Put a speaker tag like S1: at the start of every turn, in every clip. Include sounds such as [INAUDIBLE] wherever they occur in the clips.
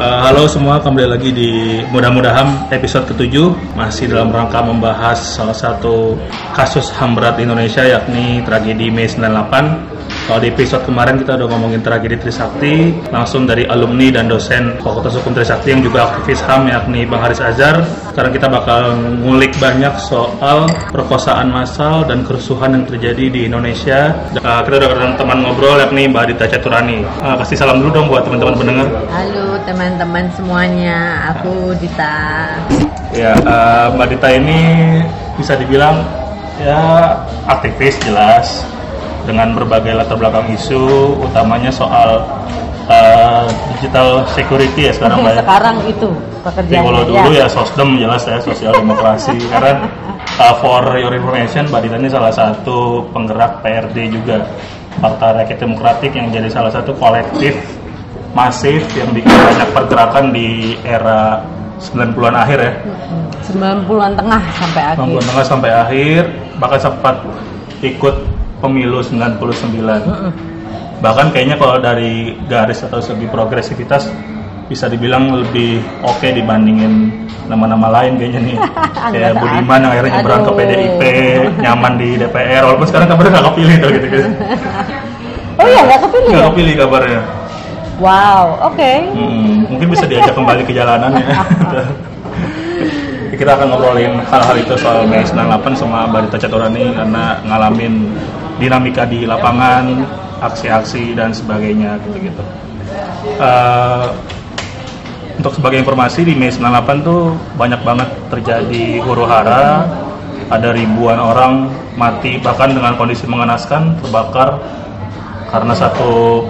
S1: Uh, halo semua, kembali lagi di mudah-mudahan episode ketujuh. Masih dalam rangka membahas salah satu kasus HAM berat di Indonesia yakni tragedi Mei 98 kalau di episode kemarin kita udah ngomongin tragedi Trisakti langsung dari alumni dan dosen Fakultas Hukum Trisakti yang juga aktivis HAM yakni Bang Haris Azhar. Sekarang kita bakal ngulik banyak soal perkosaan massal dan kerusuhan yang terjadi di Indonesia. Uh, kita udah kedatangan teman ngobrol yakni Mbak Adita Caturani. Uh, kasih salam dulu dong buat teman-teman pendengar.
S2: Halo teman-teman semuanya, aku Dita.
S1: Ya, uh, Mbak Dita ini bisa dibilang ya aktivis jelas dengan berbagai latar belakang isu, utamanya soal uh, digital security ya sekarang
S2: ya. Sekarang itu pekerjaan.
S1: Kalau dulu ya. ya sosdem jelas ya sosial demokrasi [LAUGHS] karena uh, for your information Mbak Dita ini salah satu penggerak PRD juga Partai Rakyat Demokratik yang jadi salah satu kolektif masif yang bikin banyak pergerakan di era 90-an akhir ya.
S2: 90-an tengah sampai akhir.
S1: 90-an tengah sampai akhir bahkan sempat ikut pemilu 99 mm bahkan kayaknya kalau dari garis atau segi progresivitas bisa dibilang lebih oke okay dibandingin nama-nama lain kayaknya nih. [LAUGHS] Kayak Budiman yang akhirnya nyebrang ke PDIP nyaman di DPR walaupun sekarang kabarnya nggak kepilih tuh gitu gitu
S2: oh iya nggak kepilih
S1: nggak ya? kepilih kabarnya.
S2: Wow oke. Okay.
S1: hmm, mungkin bisa diajak kembali ke jalanan ya. [LAUGHS] Kita akan ngobrolin hal-hal itu soal Mei 98 sama Barita Caturani karena ngalamin dinamika di lapangan, aksi-aksi dan sebagainya gitu-gitu. Uh, untuk sebagai informasi di Mei 98 tuh banyak banget terjadi huru hara, ada ribuan orang mati bahkan dengan kondisi mengenaskan terbakar karena satu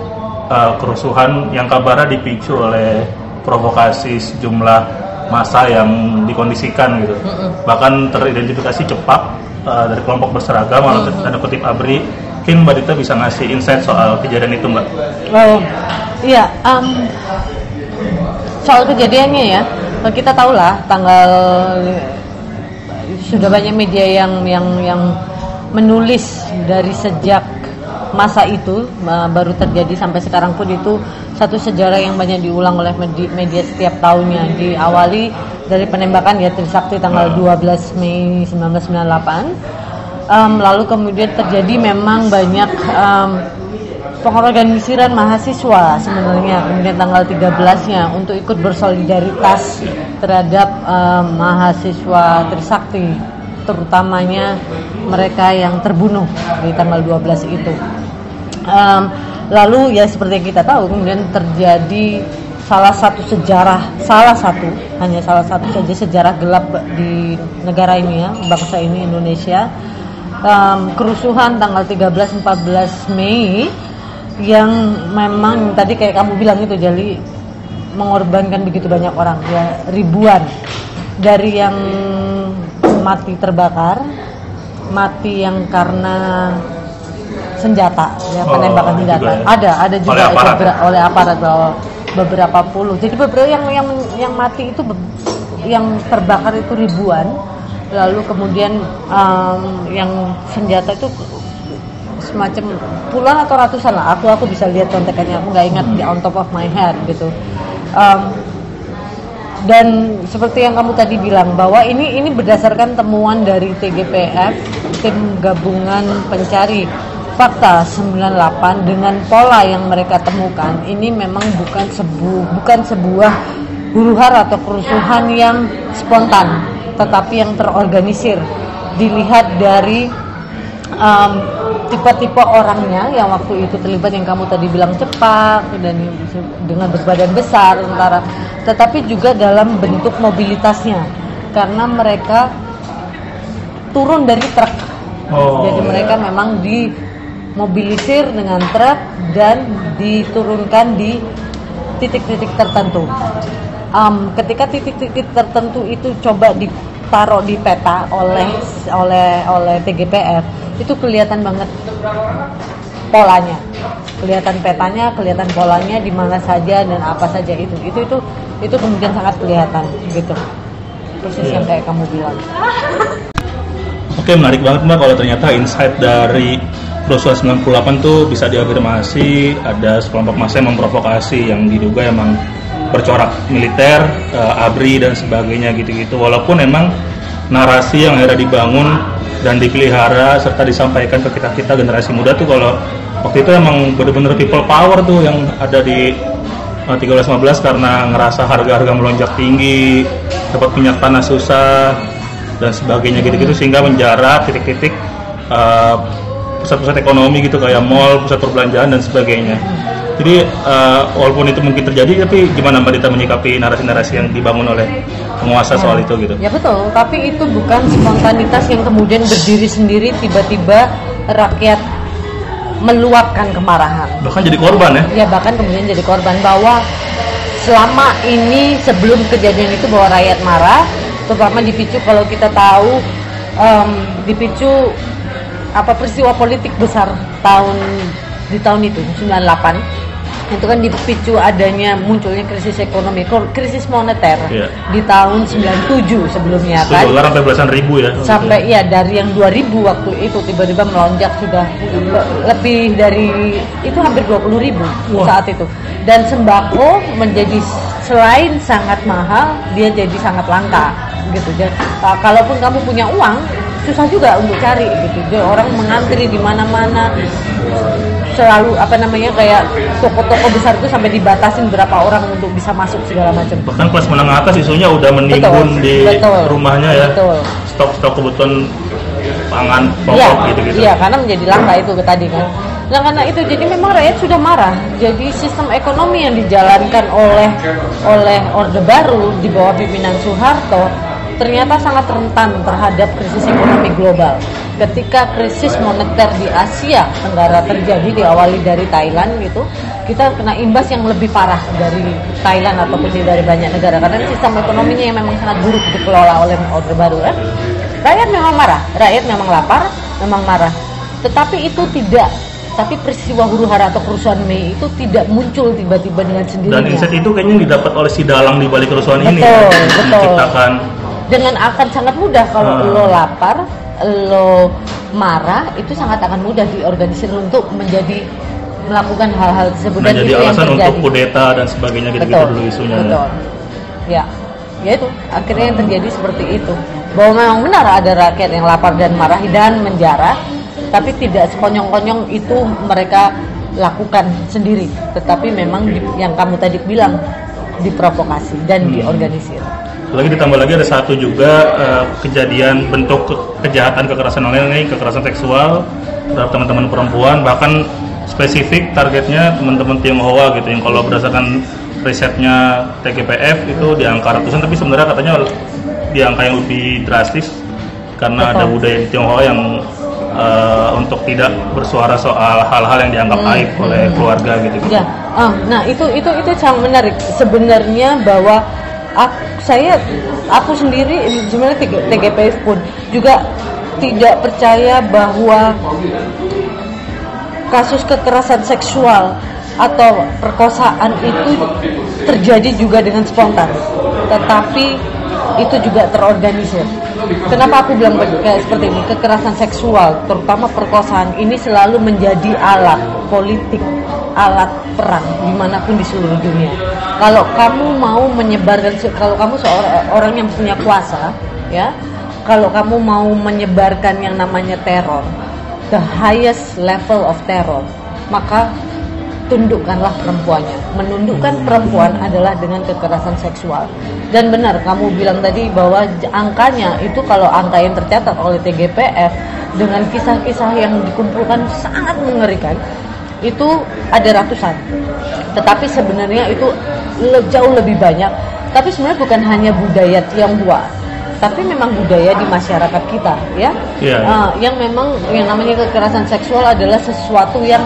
S1: uh, kerusuhan yang kabarnya dipicu oleh provokasi sejumlah masa yang dikondisikan gitu. Bahkan teridentifikasi cepat uh, dari kelompok berseragam atau hmm. tanda kutip ABRI mungkin Mbak Dita bisa ngasih insight soal kejadian itu Mbak.
S2: Oh iya um, soal kejadiannya ya. Kita tahu lah tanggal sudah banyak media yang yang yang menulis dari sejak masa itu baru terjadi sampai sekarang pun itu satu sejarah yang banyak diulang oleh media setiap tahunnya. Diawali dari penembakan ya Trisakti tanggal 12 Mei 1998 um, lalu kemudian terjadi memang banyak um, pengorganisiran mahasiswa sebenarnya. Kemudian tanggal 13-nya untuk ikut bersolidaritas terhadap um, mahasiswa Trisakti terutamanya mereka yang terbunuh di tanggal 12 itu. Um, lalu ya seperti yang kita tahu kemudian terjadi salah satu sejarah salah satu hanya salah satu saja sejarah gelap di negara ini ya bangsa ini Indonesia. Um, kerusuhan tanggal 13-14 Mei yang memang tadi kayak kamu bilang itu jadi mengorbankan begitu banyak orang ya ribuan. Dari yang mati terbakar mati yang karena senjata ya penembakan oh, senjata ya. ada ada juga oleh aparat, itu, ya? oleh aparat bahwa beberapa puluh. Jadi beberapa yang yang yang mati itu yang terbakar itu ribuan. Lalu kemudian um, yang senjata itu semacam puluhan atau ratusan lah. Aku aku bisa lihat kontekannya. Aku nggak ingat di on top of my head gitu. Um, dan seperti yang kamu tadi bilang bahwa ini ini berdasarkan temuan dari TGPF tim gabungan pencari fakta 98 dengan pola yang mereka temukan ini memang bukan sebu bukan sebuah huru hara atau kerusuhan yang spontan tetapi yang terorganisir. Dilihat dari um, tipe-tipe orangnya yang waktu itu terlibat yang kamu tadi bilang cepat dan dengan berbadan besar antara tetapi juga dalam bentuk mobilitasnya. Karena mereka turun dari truk. Oh, jadi mereka memang di mobilisir dengan truk dan diturunkan di titik-titik tertentu. Um, ketika titik-titik tertentu itu coba ditaruh di peta oleh oleh oleh TGPF itu kelihatan banget polanya, kelihatan petanya, kelihatan polanya di mana saja dan apa saja itu. Itu itu itu kemudian sangat kelihatan gitu. Persis yeah. yang kayak kamu bilang. [LAUGHS]
S1: Oke, menarik banget Mbak kalau ternyata insight dari kerusuhan 98 tuh bisa diafirmasi ada sekelompok massa yang memprovokasi yang diduga emang bercorak militer, uh, ABRI dan sebagainya gitu-gitu. Walaupun memang narasi yang akhirnya dibangun dan dipelihara serta disampaikan ke kita kita generasi muda tuh kalau waktu itu emang bener-bener people power tuh yang ada di uh, 1315 karena ngerasa harga-harga melonjak tinggi, dapat minyak tanah susah dan sebagainya gitu-gitu sehingga menjarak titik-titik uh, pusat-pusat ekonomi gitu kayak mall, pusat perbelanjaan dan sebagainya. Jadi uh, walaupun itu mungkin terjadi, tapi gimana Mbak Dita menyikapi narasi-narasi yang dibangun oleh penguasa
S2: Ya.
S1: soal itu gitu?
S2: Ya betul, tapi itu bukan spontanitas yang kemudian berdiri sendiri tiba-tiba rakyat meluapkan kemarahan.
S1: Bahkan jadi korban ya?
S2: Ya bahkan kemudian jadi korban bahwa selama ini sebelum kejadian itu bahwa rakyat marah, terutama dipicu kalau kita tahu em, dipicu apa peristiwa politik besar tahun di tahun itu 98 itu kan dipicu adanya munculnya krisis ekonomi, krisis moneter
S1: Iya.
S2: di tahun 97 sebelumnya kan
S1: dolar sampai belasan ribu ya?
S2: sampai ya dari yang 2000 waktu itu tiba-tiba melonjak sudah le- lebih dari itu hampir 20.000 ribu
S1: Wah.
S2: saat itu dan sembako menjadi selain sangat mahal dia jadi sangat langka gitu dan uh, kalaupun kamu punya uang susah juga untuk cari gitu jadi orang mengantri di mana-mana selalu apa namanya kayak toko-toko besar itu sampai dibatasin berapa orang untuk bisa masuk segala macam
S1: Bahkan kelas menengah atas isunya udah menimbun
S2: Betul,
S1: di
S2: betul.
S1: rumahnya ya?
S2: Betul.
S1: Stok-stok kebutuhan pangan
S2: Iya,
S1: pokok gitu-gitu.
S2: iya karena menjadi langka itu ke tadi kan. Nah karena itu jadi memang rakyat sudah marah. Jadi sistem ekonomi yang dijalankan oleh oleh Orde Baru di bawah pimpinan Soeharto ternyata sangat rentan terhadap krisis ekonomi global. Ketika krisis moneter di Asia Tenggara terjadi diawali dari Thailand gitu, kita kena imbas yang lebih parah dari Thailand ataupun dari banyak negara karena sistem ekonominya yang memang sangat buruk dikelola oleh Orde Baru kan. Rakyat memang marah, rakyat memang lapar, memang marah. Tetapi itu tidak, tapi peristiwa huru hara atau kerusuhan Mei itu tidak muncul tiba-tiba dengan sendirinya.
S1: Dan insight itu kayaknya didapat oleh si dalang di balik kerusuhan ini
S2: Betul,
S1: ya.
S2: betul.
S1: Menciptakan
S2: Dengan akan sangat mudah kalau
S1: Hmm.
S2: lo lapar, lo marah, itu sangat akan mudah diorganisir untuk menjadi melakukan hal-hal tersebut dan
S1: menjadi
S2: itu yang
S1: alasan untuk kudeta dan sebagainya gitu-gitu dulu isunya. ya.
S2: betul. Ya, ya itu akhirnya yang terjadi seperti itu. Bahwa memang benar ada rakyat yang lapar dan marah dan menjarah, tapi tidak sekonyong-konyong itu mereka lakukan sendiri. Tetapi memang di- yang kamu tadi bilang diprovokasi dan
S1: Hmm.
S2: diorganisir.
S1: Lagi ditambah lagi ada satu juga eh, kejadian bentuk ke- kejahatan kekerasan online ini kekerasan seksual terhadap teman-teman perempuan bahkan spesifik targetnya teman-teman Tionghoa gitu yang kalau berdasarkan risetnya TGPF itu di angka ratusan tapi sebenarnya katanya di angka yang lebih drastis karena ada
S2: Betul.
S1: budaya di Tionghoa yang eh, untuk tidak bersuara soal hal-hal yang dianggap
S2: Hmm,
S1: aib oleh keluarga gitu.
S2: Ya, ah, nah itu itu itu sangat menarik. Sebenarnya bahwa aku, saya aku sendiri sebenarnya TG- TGPF pun juga tidak percaya bahwa kasus kekerasan seksual atau perkosaan itu terjadi juga dengan spontan, tetapi itu juga terorganisir. Kenapa aku bilang kayak seperti ini? Kekerasan seksual, terutama perkosaan, ini selalu menjadi alat politik, alat perang di mana pun di seluruh dunia. Kalau kamu mau menyebarkan, kalau kamu seorang orang yang punya kuasa, ya, kalau kamu mau menyebarkan yang namanya teror, the highest level of terror, maka tundukkanlah perempuannya. Menundukkan perempuan adalah dengan kekerasan seksual. Dan benar kamu bilang tadi bahwa angkanya itu kalau angka yang tercatat oleh TGPF dengan kisah-kisah yang dikumpulkan sangat mengerikan itu ada ratusan. Tetapi sebenarnya itu jauh lebih banyak. Tapi sebenarnya bukan hanya budaya Tionghoa, tapi memang budaya di masyarakat kita, ya.
S1: Iya.
S2: Ah, yang memang yang namanya kekerasan seksual adalah sesuatu yang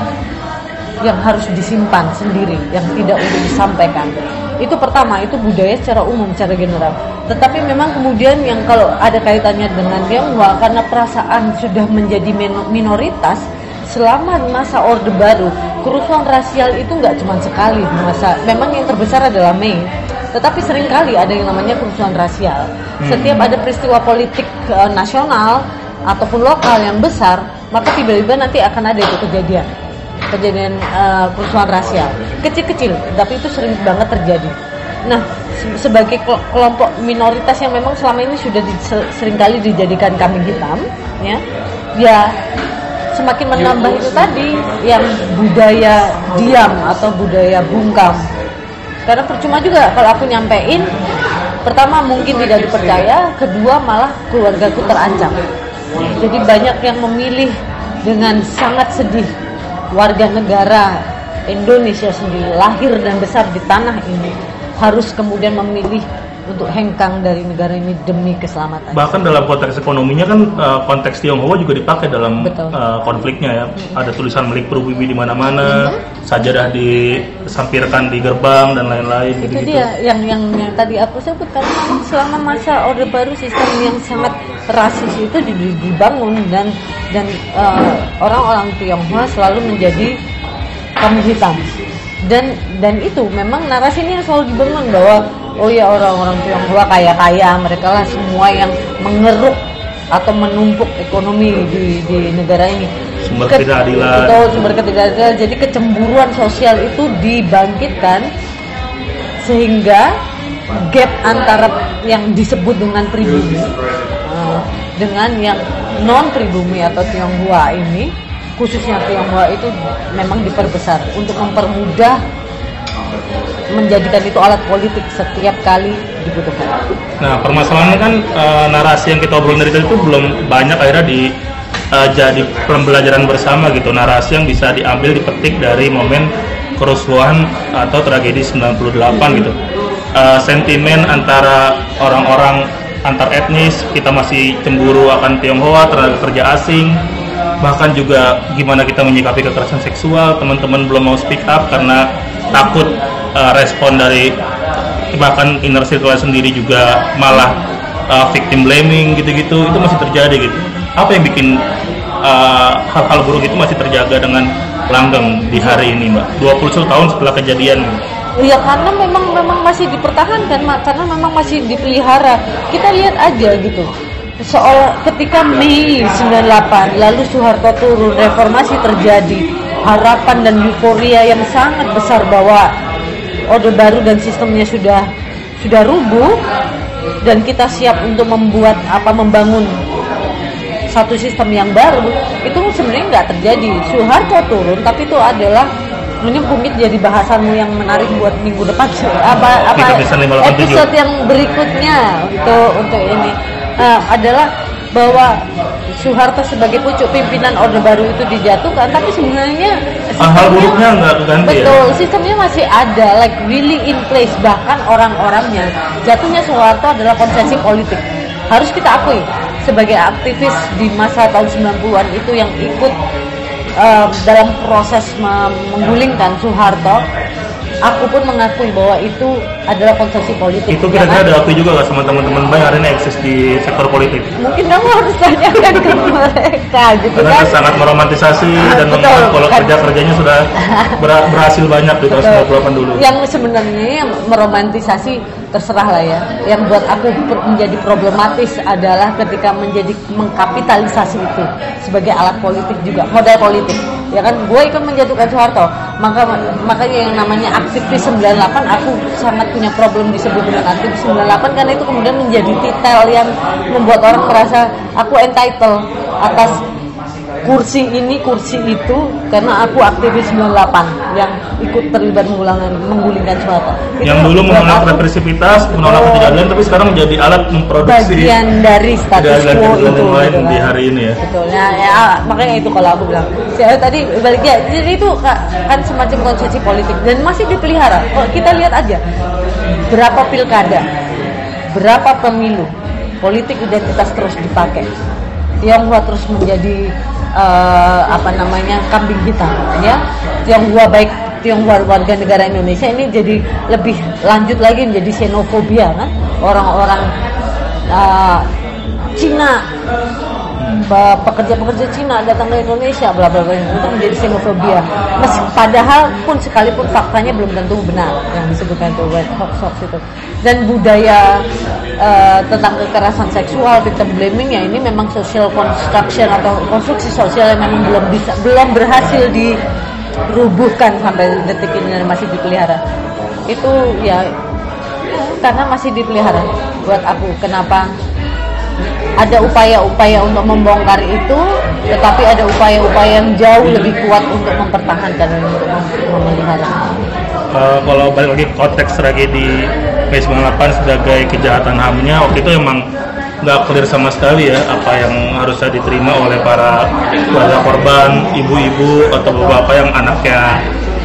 S2: yang harus disimpan sendiri, yang tidak untuk disampaikan. Itu pertama, itu budaya secara umum, secara general. Tetapi memang kemudian yang kalau ada kaitannya dengan Tionghoa karena perasaan sudah menjadi min- minoritas selama masa Orde Baru, kerusuhan rasial itu nggak cuma sekali masa. Memang yang terbesar adalah Mei, tetapi sering kali ada yang namanya kerusuhan rasial. Setiap ada peristiwa politik eh, nasional ataupun lokal yang besar, maka tiba-tiba nanti akan ada itu kejadian kejadian eh, kerusuhan rasial kecil-kecil tapi itu sering banget terjadi Nah, se- sebagai kelo- kelompok minoritas yang memang selama ini sudah di- se- sering kali dijadikan kambing hitam, ya, ya semakin menambah itu tadi yang budaya diam atau budaya bungkam. Karena percuma juga kalau aku nyampein, pertama mungkin tidak dipercaya, kedua malah keluargaku terancam. Jadi banyak yang memilih dengan sangat sedih warga negara Indonesia sendiri lahir dan besar di tanah ini harus kemudian memilih untuk hengkang dari negara ini demi keselamatan.
S1: Bahkan dalam konteks ekonominya kan eh, konteks Tionghoa juga dipakai dalam
S2: Betul.
S1: eh, konfliknya ya. Ada tulisan Melik Perwiwi di mana-mana, sajadah disampirkan di gerbang dan lain-lain
S2: itu
S1: gitu-gitu.
S2: dia yang yang yang tadi aku sebut karena memang selama masa orde baru sistem yang sangat rasis itu di- dibangun dan dan eh, orang-orang Tionghoa selalu menjadi kambing hitam dan dan itu memang narasi ini yang selalu dibangun bahwa oh ya orang-orang Tionghoa kaya-kaya mereka lah semua yang mengeruk atau menumpuk ekonomi di, di negara ini.
S1: Sumber
S2: Ke-
S1: ketidakadilan.
S2: betul sumber ketidakadilan. Jadi kecemburuan sosial itu dibangkitkan sehingga gap antara yang disebut dengan pribumi eh, dengan yang non pribumi atau Tionghoa ini khususnya Tionghoa itu memang diperbesar untuk mempermudah menjadikan itu alat politik setiap kali dibutuhkan.
S1: Nah, permasalahannya kan eh, narasi yang kita obrolin dari tadi itu belum banyak akhirnya di eh, jadi pembelajaran bersama gitu. Narasi yang bisa diambil dipetik dari momen kerusuhan atau tragedi 98 gitu. Eh, sentimen antara orang-orang antar etnis, kita masih cemburu akan Tionghoa, tenaga kerja asing, bahkan juga gimana kita menyikapi kekerasan seksual, teman-teman belum mau speak up karena takut eh, respon dari bahkan inner circle sendiri juga malah uh, victim blaming gitu-gitu itu masih terjadi gitu apa yang bikin uh, hal-hal buruk itu masih terjaga dengan langgeng di hari ini mbak 21 tahun setelah kejadian
S2: Ya karena memang memang masih dipertahankan, Mak. karena memang masih dipelihara. Kita lihat aja gitu. Soal ketika Mei 98 lalu Soeharto turun, reformasi terjadi, harapan dan euforia yang sangat besar bahwa Orde Baru dan sistemnya sudah sudah rubuh dan kita siap untuk membuat apa membangun satu sistem yang baru itu sebenarnya nggak terjadi. Soeharto turun tapi itu adalah ini mungkin jadi bahasanmu yang menarik buat minggu depan. Apa apa
S1: Kita bisa 587.
S2: episode yang berikutnya untuk untuk ini. Nah, adalah bahwa Soeharto sebagai pucuk pimpinan Orde Baru itu dijatuhkan tapi sebenarnya sistemnya-
S1: buruknya nggak keganti ya
S2: Betul, sistemnya masih ada, like really in place. Bahkan orang-orangnya jatuhnya Soeharto adalah konsesi politik. Harus kita akui sebagai aktivis di masa tahun 90-an itu yang ikut um, dalam proses menggulingkan Soeharto. Aku pun mengakui bahwa itu adalah konsesi politik.
S1: itu
S2: ya
S1: kira-kira
S2: kan?
S1: diakui juga nggak sama teman-teman mbak yang hari ini eksis di sektor politik
S2: Mungkin kamu harus tanyakan [LAUGHS] ke mereka gitu
S1: karena
S2: kan.
S1: sangat meromantisasi dan
S2: Betul,
S1: menganggap kalau
S2: kan.
S1: kerja-kerjanya sudah ber- berhasil banyak di tahun 98 dulu
S2: yang sebenarnya yang meromantisasi terserah lah ya yang buat aku menjadi problematis adalah ketika menjadi mengkapitalisasi itu sebagai alat politik juga modal politik ya kan gue ikut menjatuhkan Soeharto maka makanya yang namanya aktivis 98 aku sangat punya problem disebut dengan aktivis 98 karena itu kemudian menjadi titel yang membuat orang merasa aku entitled atas kursi ini kursi itu karena aku aktivis 98 yang ikut terlibat menggulingkan menggulingkan Soeharto. Itu
S1: yang dulu menolak represivitas, menolak
S2: Betul.
S1: ketidakadilan, tapi sekarang menjadi alat memproduksi
S2: bagian dari status quo itu
S1: lain
S2: gitu
S1: di
S2: kan.
S1: hari ini ya.
S2: Betul. Nah, ya, makanya itu kalau aku bilang. Saya tadi balik ya, jadi itu ka- kan semacam konsesi politik dan masih dipelihara. Kalau kita lihat aja berapa pilkada, berapa pemilu, politik identitas terus dipakai. Tionghoa terus menjadi eh, apa namanya kambing hitam, ya. Tionghoa baik Tionghoa warga negara Indonesia ini jadi lebih lanjut lagi menjadi xenofobia kan orang-orang eh, Cina pekerja-pekerja Cina datang ke Indonesia bla bla bla. Itu menjadi xenofobia Mes, padahal pun sekalipun faktanya belum tentu benar yang disebutkan itu white hoax itu. Dan budaya eh, tentang kekerasan seksual victim blaming ya ini memang social construction atau konstruksi sosial yang memang belum bisa belum berhasil dirubuhkan sampai detik ini dan masih dipelihara. Itu ya karena masih dipelihara buat aku. Kenapa ada upaya-upaya untuk membongkar itu tetapi ada upaya-upaya yang jauh lebih kuat untuk mempertahankan dan untuk mem- memelihara.
S1: Uh, kalau balik lagi konteks tragedi Mei 98 sebagai kejahatan HAM-nya waktu itu emang nggak clear sama sekali ya apa yang harusnya diterima oleh para keluarga korban, ibu-ibu atau bapak yang anaknya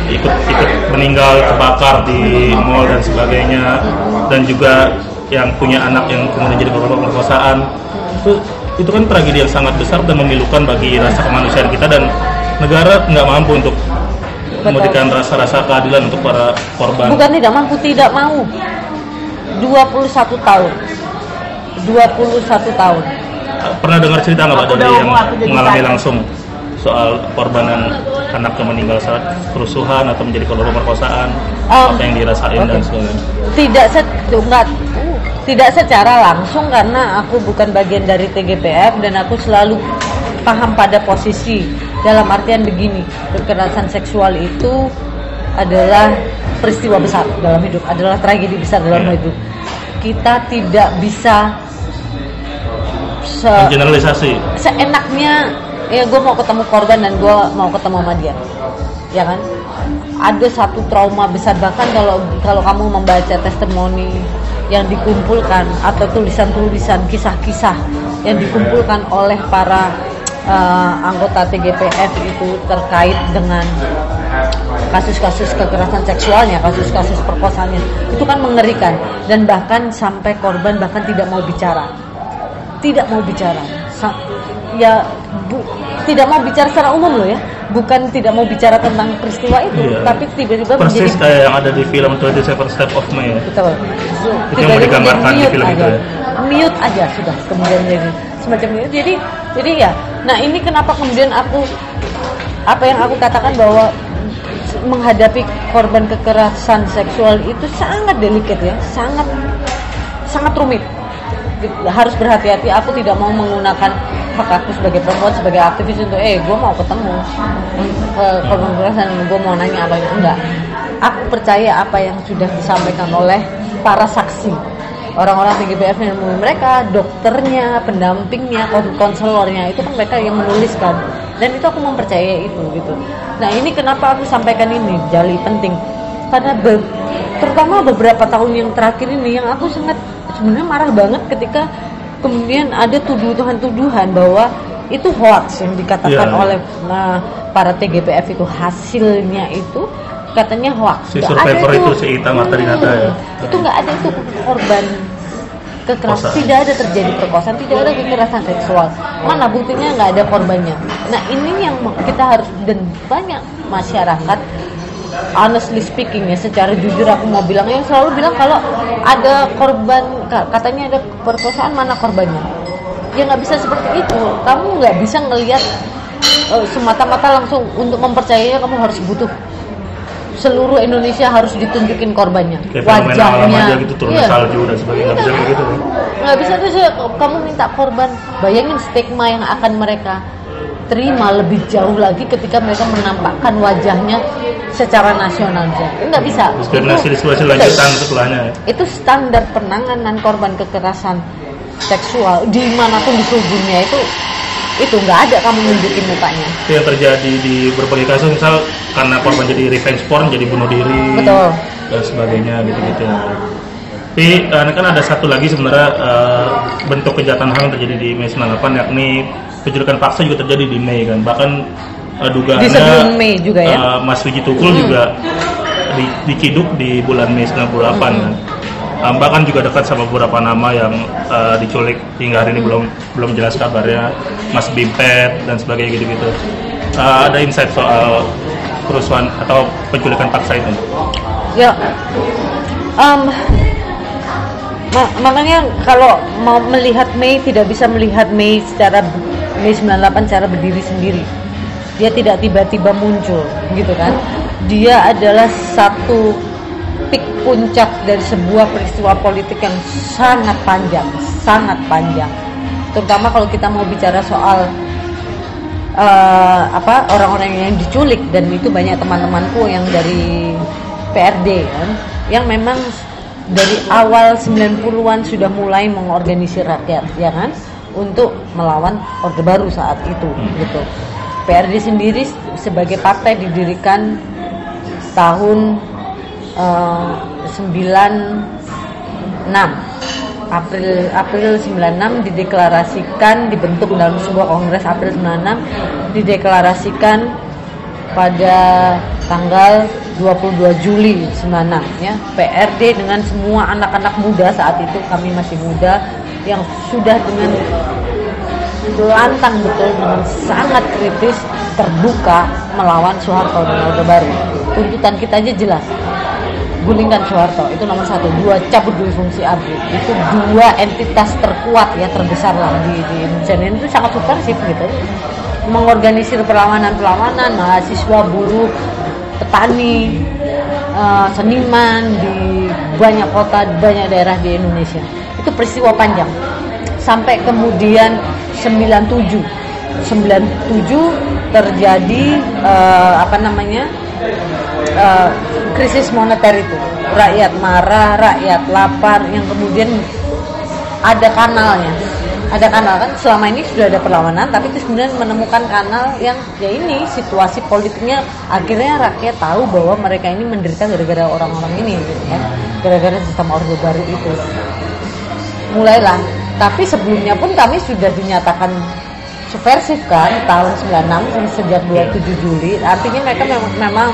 S1: ikut ikut meninggal kebakar di mall dan sebagainya. Dan juga yang punya anak yang kemudian jadi korban pemerkosaan. Itu itu kan tragedi yang sangat besar dan memilukan bagi rasa kemanusiaan kita dan negara nggak mampu untuk memberikan rasa-rasa keadilan untuk para korban.
S2: bukan tidak mampu tidak mau. 21 tahun. 21 tahun.
S1: Pernah dengar cerita nggak Pak dari yang mengalami langsung soal korban yang anaknya meninggal saat kerusuhan atau menjadi korban pemerkosaan,
S2: Um,
S1: apa yang dirasain dan
S2: oke.
S1: sebagainya.
S2: tidak se enggak, tidak secara langsung karena aku bukan bagian dari TGPF dan aku selalu paham pada posisi dalam artian begini kekerasan seksual itu adalah peristiwa besar dalam hidup adalah tragedi besar dalam
S1: Iya.
S2: hidup kita tidak bisa se
S1: Generalisasi.
S2: seenaknya ya gue mau ketemu korban dan gue mau ketemu sama dia ya kan ada satu trauma besar bahkan kalau kalau kamu membaca testimoni yang dikumpulkan atau tulisan-tulisan kisah-kisah yang dikumpulkan oleh para eh, anggota TGPF itu terkait dengan kasus-kasus kekerasan seksualnya, kasus-kasus perkosaannya itu kan mengerikan dan bahkan sampai korban bahkan tidak mau bicara. Tidak mau bicara. Sa- ya bu- tidak mau bicara secara umum loh ya bukan tidak mau bicara tentang peristiwa itu
S1: Iya.
S2: tapi tiba-tiba
S1: Persis
S2: menjadi
S1: kayak yang ada di film 27 Step of May ya.
S2: betul
S1: Itu yang digambarkan di film itu
S2: aja.
S1: ya?
S2: mute aja sudah kemudian jadi semacam itu jadi jadi ya nah ini kenapa kemudian aku apa yang aku katakan bahwa menghadapi korban kekerasan seksual itu sangat delicate ya sangat sangat rumit harus berhati-hati aku tidak mau menggunakan hak aku sebagai perempuan sebagai aktivis untuk eh gue mau ketemu. Eh, kekerasan gue mau nanya apa yang enggak. Aku percaya apa yang sudah disampaikan oleh para saksi. Orang-orang TGPF yang menemui mereka dokternya pendampingnya kon- konselornya itu kan mereka yang menuliskan. Dan itu aku mempercayai itu gitu. Nah ini kenapa aku sampaikan ini jali penting. Karena be- terutama beberapa tahun yang terakhir ini yang aku sangat sebenarnya marah banget ketika kemudian ada tuduhan-tuduhan bahwa itu hoax yang dikatakan
S1: Iya.
S2: oleh nah, para TGPF itu hasilnya itu katanya hoax.
S1: Si survivor
S2: ada
S1: itu, si Ita Martarinata ya.
S2: Itu nggak ada itu korban kekerasan tidak ada terjadi perkosaan tidak ada kekerasan seksual mana buktinya nggak ada korbannya nah ini yang kita harus dan banyak masyarakat honestly speaking ya secara jujur aku mau bilang yang selalu bilang kalau ada korban ka- katanya ada perkosaan mana korbannya? Ya nggak bisa seperti itu. Kamu nggak bisa ngelihat eh, semata-mata langsung untuk mempercayainya kamu harus butuh. Seluruh Indonesia harus ditunjukin korbannya
S1: Kayak aja gitu turun
S2: Iya.
S1: salju dan sebagainya nggak bisa kayak gitu kan.
S2: nggak bisa tuh sih kamu minta korban bayangin stigma yang akan mereka terima lebih jauh lagi ketika mereka menampakkan wajahnya secara nasional nggak bisa Itu- betul.
S1: lanjutan setelahnya ya.
S2: itu standar penanganan korban kekerasan seksual di mana pun di seluruh dunia itu itu nggak ada kamu nunjukin mukanya
S1: Itu yang terjadi di berbagai kasus misal karena korban jadi revenge porn jadi bunuh diri
S2: Betul.
S1: dan sebagainya gitu-gitu. Tapi ini kan ada satu lagi sebenarnya eh, bentuk kejahatan HAM terjadi di Mei 98 yakni penculikan paksa juga terjadi di Mei kan. Bahkan eh, dugaannya
S2: Di sebelum Mei juga ya?
S1: eh, Mas Wiji Tukul juga di, diciduk di bulan Mei 98 kan. Eh, bahkan juga dekat sama beberapa nama yang eh, diculik hingga hari ini belum belum jelas kabarnya Mas Bimpet dan sebagainya gitu-gitu. Eh, ada insight soal kerusuhan atau penculikan paksa itu?
S2: ya em, ma- makanya kalau mau melihat Mei tidak bisa melihat Mei secara Mei 98 secara berdiri sendiri. Dia tidak tiba-tiba muncul gitu kan? Dia adalah satu pik puncak dari sebuah peristiwa politik yang sangat panjang sangat panjang. Terutama kalau kita mau bicara soal eh, apa orang-orang yang diculik dan itu banyak teman-temanku yang dari PRD kan? Yang memang dari awal 90-an sudah mulai mengorganisir rakyat ya kan untuk melawan Orde Baru saat itu gitu. PRD sendiri sebagai partai didirikan tahun eh, 96 April April 96 dideklarasikan dibentuk dalam sebuah kongres April 96 dideklarasikan pada tanggal 22 Juli 96 ya. PRD dengan semua anak-anak muda saat itu kami masih muda yang sudah dengan lantang betul dengan sangat kritis terbuka melawan Soeharto dan Orde Baru. Tuntutan kita aja jelas. Gulingkan Soeharto itu nomor satu. Dua cabut dulu fungsi ABRI itu dua entitas terkuat ya terbesar lah di, di Indonesia. Dan itu sangat subversif gitu. Mengorganisir perlawanan-perlawanan mahasiswa buruh petani eh, seniman di banyak kota banyak daerah di Indonesia itu peristiwa panjang. Sampai kemudian 97 97 terjadi eh, apa namanya eh, krisis moneter itu. Rakyat marah rakyat lapar yang kemudian ada kanalnya. Ada kanal kan selama ini sudah ada perlawanan tapi itu kemudian menemukan kanal yang ya ini situasi politiknya akhirnya rakyat tahu bahwa mereka ini menderita gara-gara orang-orang ini gitu kan. Gara-gara sistem orde baru itu mulailah. Tapi sebelumnya pun kami sudah dinyatakan subversif kan tahun 96 sejak 27 Juli. Artinya mereka memang, memang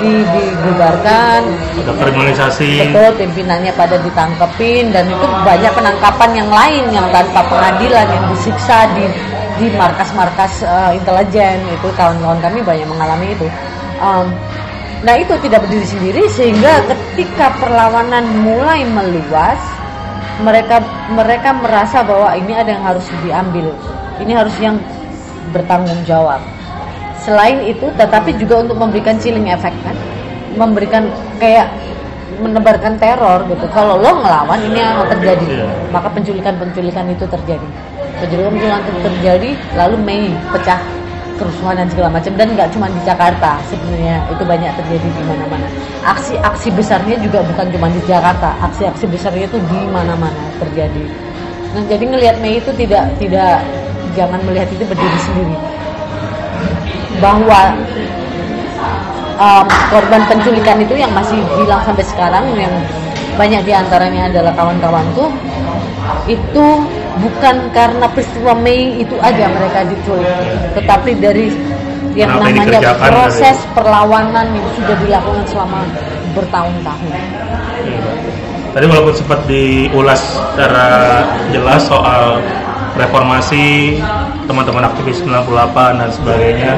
S2: di, dibubarkan.
S1: Ada kriminalisasi.
S2: Betul pimpinannya pada ditangkepin. Dan itu banyak penangkapan yang lain yang tanpa pengadilan yang disiksa di di markas-markas eh, intelijen. Itu kawan-kawan kami banyak mengalami itu. Em, nah itu tidak berdiri sendiri sehingga ketika perlawanan mulai meluas mereka mereka merasa bahwa ini ada yang harus diambil. Ini harus yang bertanggung jawab. Selain itu tetapi juga untuk memberikan chilling effect kan? Memberikan kayak menebarkan teror gitu. Kalau lo ngelawan ini yang akan terjadi.
S1: Iya.
S2: maka penculikan-penculikan itu terjadi. Penculikan-penculikan itu terjadi lalu Mei pecah kerusuhan dan segala macam dan nggak cuma di Jakarta sebenarnya itu banyak terjadi di mana-mana. Aksi-aksi besarnya juga bukan cuma di Jakarta aksi-aksi besarnya itu di mana-mana terjadi. Nah jadi ngelihat Mei itu tidak tidak jangan melihat itu berdiri sendiri. Bahwa um, korban penculikan itu yang masih hilang sampai sekarang yang banyak di antaranya adalah kawan-kawanku itu bukan karena peristiwa Mei itu aja mereka diculik tetapi dari yang
S1: Kenapa
S2: namanya proses perlawanan yang sudah dilakukan selama bertahun-tahun.
S1: Tadi walaupun sempat diulas secara jelas soal reformasi teman-teman aktivis 98 dan sebagainya,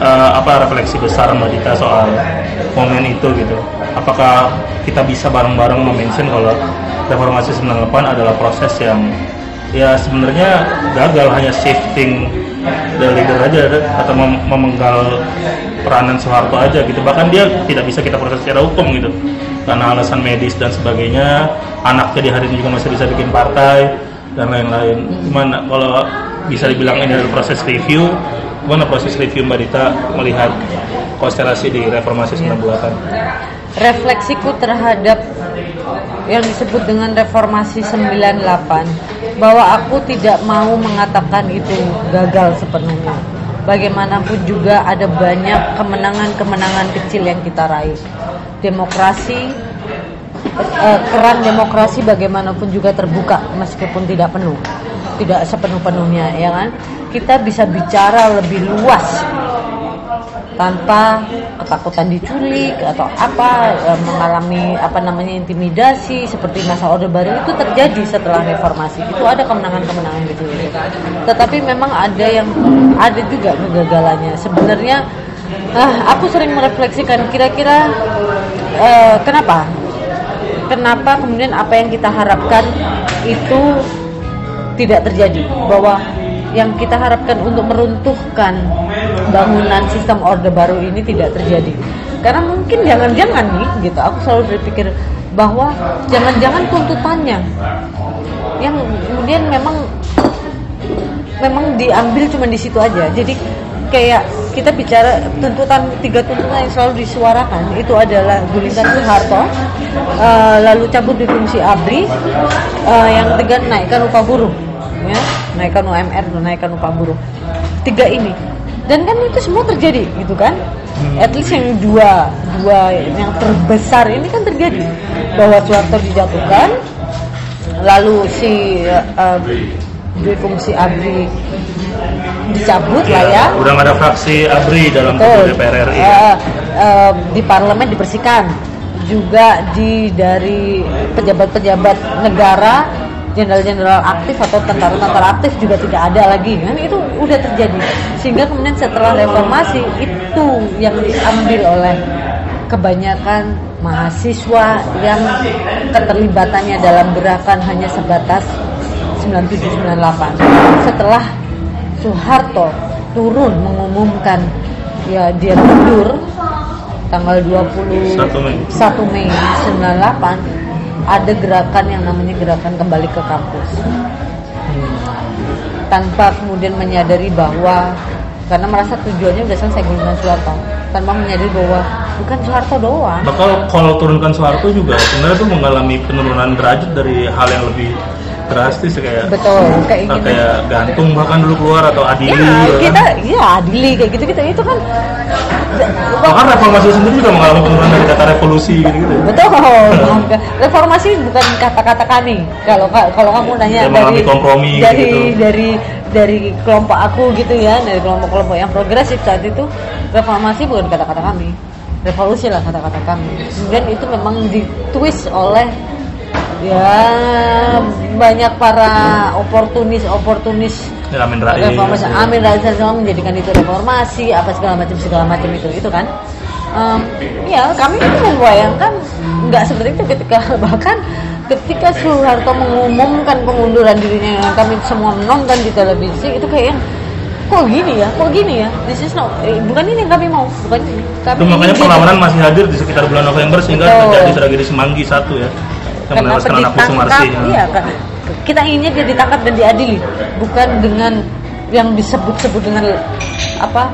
S1: eh, apa refleksi besar Mbak Dita soal momen itu gitu? Apakah kita bisa bareng-bareng mention kalau reformasi 98 adalah proses yang ya sebenarnya gagal hanya shifting the leader aja atau mem- memenggal peranan Soeharto aja gitu. Bahkan dia tidak bisa kita proses secara hukum gitu. Karena alasan medis dan sebagainya anaknya di hari ini juga masih bisa bikin partai dan lain-lain. Gimana? Kalau bisa dibilang ini adalah proses review gimana proses review Mbak Dita melihat konstelasi di reformasi 98
S2: refleksiku terhadap yang disebut dengan reformasi 98 bahwa aku tidak mau mengatakan itu gagal sepenuhnya. Bagaimanapun juga ada banyak kemenangan-kemenangan kecil yang kita raih. Demokrasi eh, keran demokrasi bagaimanapun juga terbuka meskipun tidak penuh. Tidak sepenuh-penuhnya ya kan? Kita bisa bicara lebih luas tanpa ketakutan diculik atau apa eh, mengalami apa namanya intimidasi seperti masa orde baru itu terjadi setelah reformasi. Itu ada kemenangan-kemenangan gitu tetapi memang ada yang ada juga kegagalannya. Sebenarnya ah, aku sering merefleksikan kira-kira eh, kenapa? Kenapa kemudian apa yang kita harapkan itu tidak terjadi? Bahwa yang kita harapkan untuk meruntuhkan bangunan sistem orde baru ini tidak terjadi. Karena mungkin jangan-jangan nih gitu aku selalu berpikir bahwa jangan-jangan tuntutannya yang kemudian memang memang diambil cuma di situ aja. Jadi kayak kita bicara tuntutan tiga tuntutan yang selalu disuarakan itu adalah gulingkan Soeharto, uh, lalu cabut di fungsi ABRI, uh, yang ketiga naikkan upah buruh, ya, naikkan UMR, naikkan upah buruh. Tiga ini, dan kan itu semua terjadi, gitu kan? At least yang dua dua yang terbesar ini kan terjadi bahwa Soeharto dijatuhkan, lalu si uh, fungsi ABRI dicabut lah ya.
S1: Udah nggak ada fraksi ABRI dalam
S2: Betul.
S1: DPR RI.
S2: Eh, eh, di parlemen dibersihkan. Juga di dari pejabat-pejabat negara, jenderal-jenderal aktif atau tentara-tentara aktif juga tidak ada lagi kan itu udah terjadi. Sehingga kemudian setelah reformasi itu yang diambil oleh kebanyakan mahasiswa yang keterlibatannya dalam gerakan hanya sebatas 9798 setelah Soeharto turun mengumumkan ya dia mundur tanggal 21
S1: Mei.
S2: 1 Mei 98 ada gerakan yang namanya gerakan kembali ke kampus. Tanpa kemudian menyadari bahwa karena merasa tujuannya udah selesai gulungan Soeharto tanpa menyadari bahwa bukan Soeharto doang.
S1: Bakal kalau turunkan Soeharto juga sebenarnya tuh mengalami penurunan derajat dari hal yang lebih drastis kayak
S2: betul kayak gitu
S1: kayak gantung bahkan dulu keluar atau adili
S2: ya,
S1: gitu kan.
S2: kita ya adili kayak gitu gitu itu kan
S1: Bahkan reformasi sendiri juga mengalami penurunan dari kata revolusi gitu gitu.
S2: betul [LAUGHS] reformasi bukan kata-kata kami kalau kalau kamu nanya
S1: Dia mengalami
S2: dari
S1: kompromi
S2: dari
S1: gitu.
S2: dari dari kelompok aku gitu ya dari kelompok-kelompok yang progresif saat itu reformasi bukan kata-kata kami revolusi lah kata-kata kami kemudian itu memang ditwist oleh ya banyak para oportunis oportunis
S1: Ya, Amin Rais.
S2: reformasi Amin Rais semua menjadikan itu reformasi apa segala macam segala macam itu itu kan Em, ya kami itu membayangkan nggak seperti itu ketika [LAUGHS] bahkan ketika Soeharto mengumumkan pengunduran dirinya yang kami semua menonton di televisi itu kayak kok gini ya kok gini ya this is not eh, bukan ini yang kami mau bukan ini kami
S1: Itu makanya perlawanan masih hadir di sekitar bulan November sehingga
S2: Betul.
S1: terjadi tragedi Semanggi satu ya. Menewaskan anak
S2: ditangkap
S1: ya.
S2: iya kan. Kita inginnya dia ditangkap dan diadili bukan dengan yang disebut-sebut dengan apa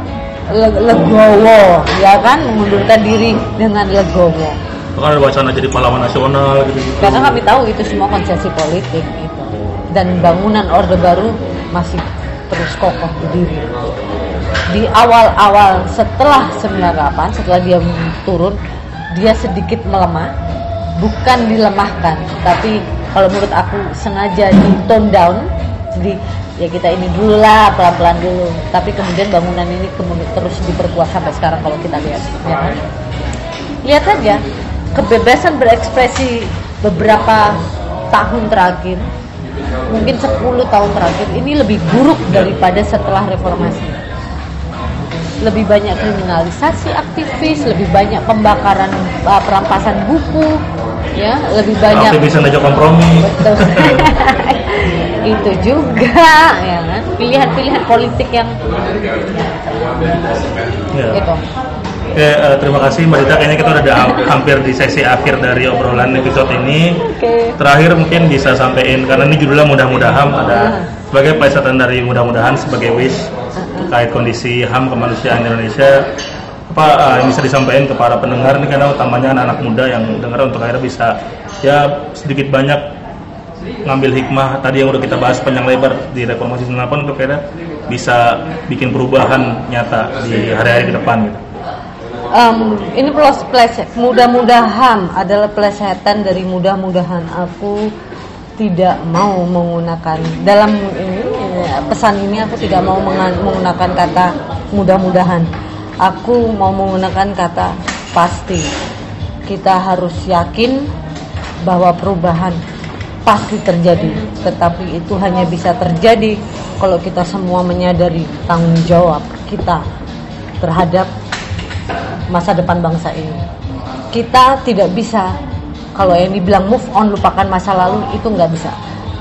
S2: le- legowo ya kan mengundurkan diri dengan legowo.
S1: Bahkan ada wacana jadi pahlawan nasional gitu gitu.
S2: karena kami tahu itu semua konsesi politik itu dan bangunan orde baru masih terus kokoh berdiri di awal-awal setelah 98 setelah dia turun dia sedikit melemah bukan dilemahkan tapi kalau menurut aku sengaja di tone down jadi ya kita ini dulu lah pelan-pelan dulu tapi kemudian bangunan ini kemudian terus diperkuat sampai sekarang kalau kita lihat ya kan? lihat saja kebebasan berekspresi beberapa tahun terakhir mungkin 10 tahun terakhir ini lebih buruk daripada setelah reformasi lebih banyak kriminalisasi aktivis lebih banyak pembakaran uh, perampasan buku ya lebih banyak
S1: Aktivis yang ngajak kompromi.
S2: Betul. [LAUGHS] itu juga ya kan pilihan-pilihan politik yang
S1: Ya.
S2: gitu
S1: Oke, eh, terima kasih Mbak Dita. Kayaknya kita udah [LAUGHS] hampir di sesi akhir dari obrolan episode ini.
S2: oke
S1: Terakhir mungkin bisa sampaikan karena ini judulnya mudah-mudahan ada sebagai plesetan dari mudah-mudahan sebagai wish terkait kondisi HAM kemanusiaan di Indonesia apa eh, yang bisa disampaikan ke para pendengar ini karena utamanya anak-anak muda yang dengar untuk akhirnya bisa ya sedikit banyak ngambil hikmah tadi yang udah kita bahas panjang lebar di reformasi 98 untuk akhirnya bisa bikin perubahan nyata di hari-hari ke depan gitu.
S2: Em, ini plus pleset mudah-mudahan adalah plesetan dari mudah-mudahan aku tidak mau menggunakan dalam ini pesan ini aku tidak mau menggunakan kata mudah-mudahan aku mau menggunakan kata pasti kita harus yakin bahwa perubahan pasti terjadi tetapi itu hanya bisa terjadi kalau kita semua menyadari tanggung jawab kita terhadap masa depan bangsa ini. Kita tidak bisa kalau yang dibilang move on lupakan masa lalu itu nggak bisa.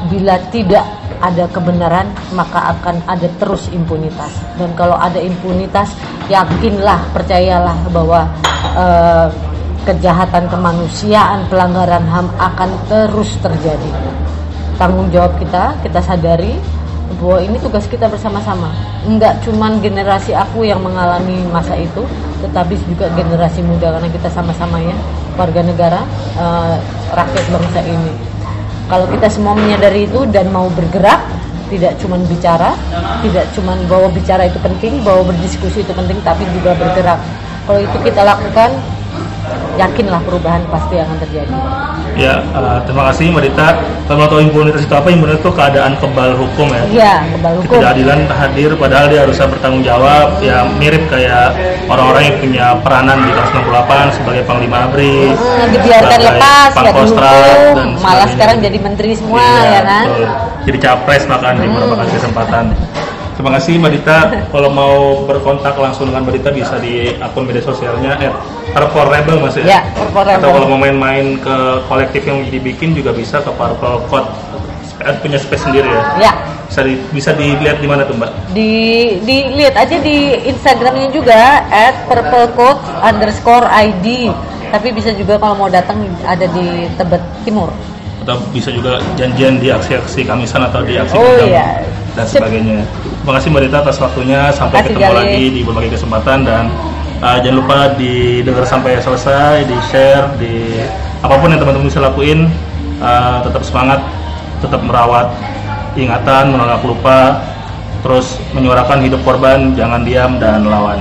S2: Bila tidak ada kebenaran maka akan ada terus impunitas dan kalau ada impunitas yakinlah percayalah bahwa eh, kejahatan kemanusiaan pelanggaran HAM akan terus terjadi tanggung jawab kita kita sadari bahwa ini tugas kita bersama-sama. Enggak cuman generasi aku yang mengalami masa itu, tetapi juga generasi muda karena kita sama-sama ya warga negara eh, rakyat bangsa ini. Kalau kita semua menyadari itu dan mau bergerak, tidak cuman bicara, tidak cuman bahwa bicara itu penting, bahwa berdiskusi itu penting, tapi juga bergerak. Kalau itu kita lakukan, yakinlah perubahan pasti akan terjadi.
S1: Ya, uh, terima kasih Mbak Dita. Kalau tahu impunitas itu apa? Impunitas itu keadaan kebal hukum ya.
S2: Iya, kebal hukum.
S1: Ketidakadilan hadir padahal dia harusnya bertanggung jawab. Ya mirip kayak orang-orang yang punya peranan di tahun 68 sebagai Panglima ABRI.
S2: Hmm, dibiarkan lepas,
S1: Pangkostrat,
S2: dihukum,
S1: dan
S2: malah sekarang jadi menteri semua
S1: Iya,
S2: ya kan.
S1: betul. Jadi capres bahkan di beberapa kesempatan. Terima kasih Mbak Dita. Kalau mau berkontak langsung dengan Mbak Dita bisa di akun media sosialnya Purple Rebel mas
S2: Ya, Purple Rebel.
S1: Atau kalau mau main-main ke kolektif yang dibikin juga bisa ke Purple Code Eh, punya space sendiri ya.
S2: Ya,
S1: Bisa di, bisa dilihat di mana tuh Mbak?
S2: di dilihat aja di Instagramnya juga at purplecode underscore ID. Tapi bisa juga kalau mau datang ada di Tebet Timur.
S1: Atau bisa juga janjian di aksi-aksi kamisan atau di aksi
S2: Oh,
S1: Gedang
S2: iya.
S1: dan sebagainya. Terima kasih Mbak Dita atas waktunya. Sampai
S2: Makasih,
S1: ketemu
S2: Gali.
S1: lagi di berbagai kesempatan dan uh, jangan lupa didengar sampai selesai, di share, di apa pun yang teman-teman bisa lakuin. uh, tetap semangat, tetap merawat ingatan, menolak lupa, terus menyuarakan hidup korban, jangan diam dan lawan.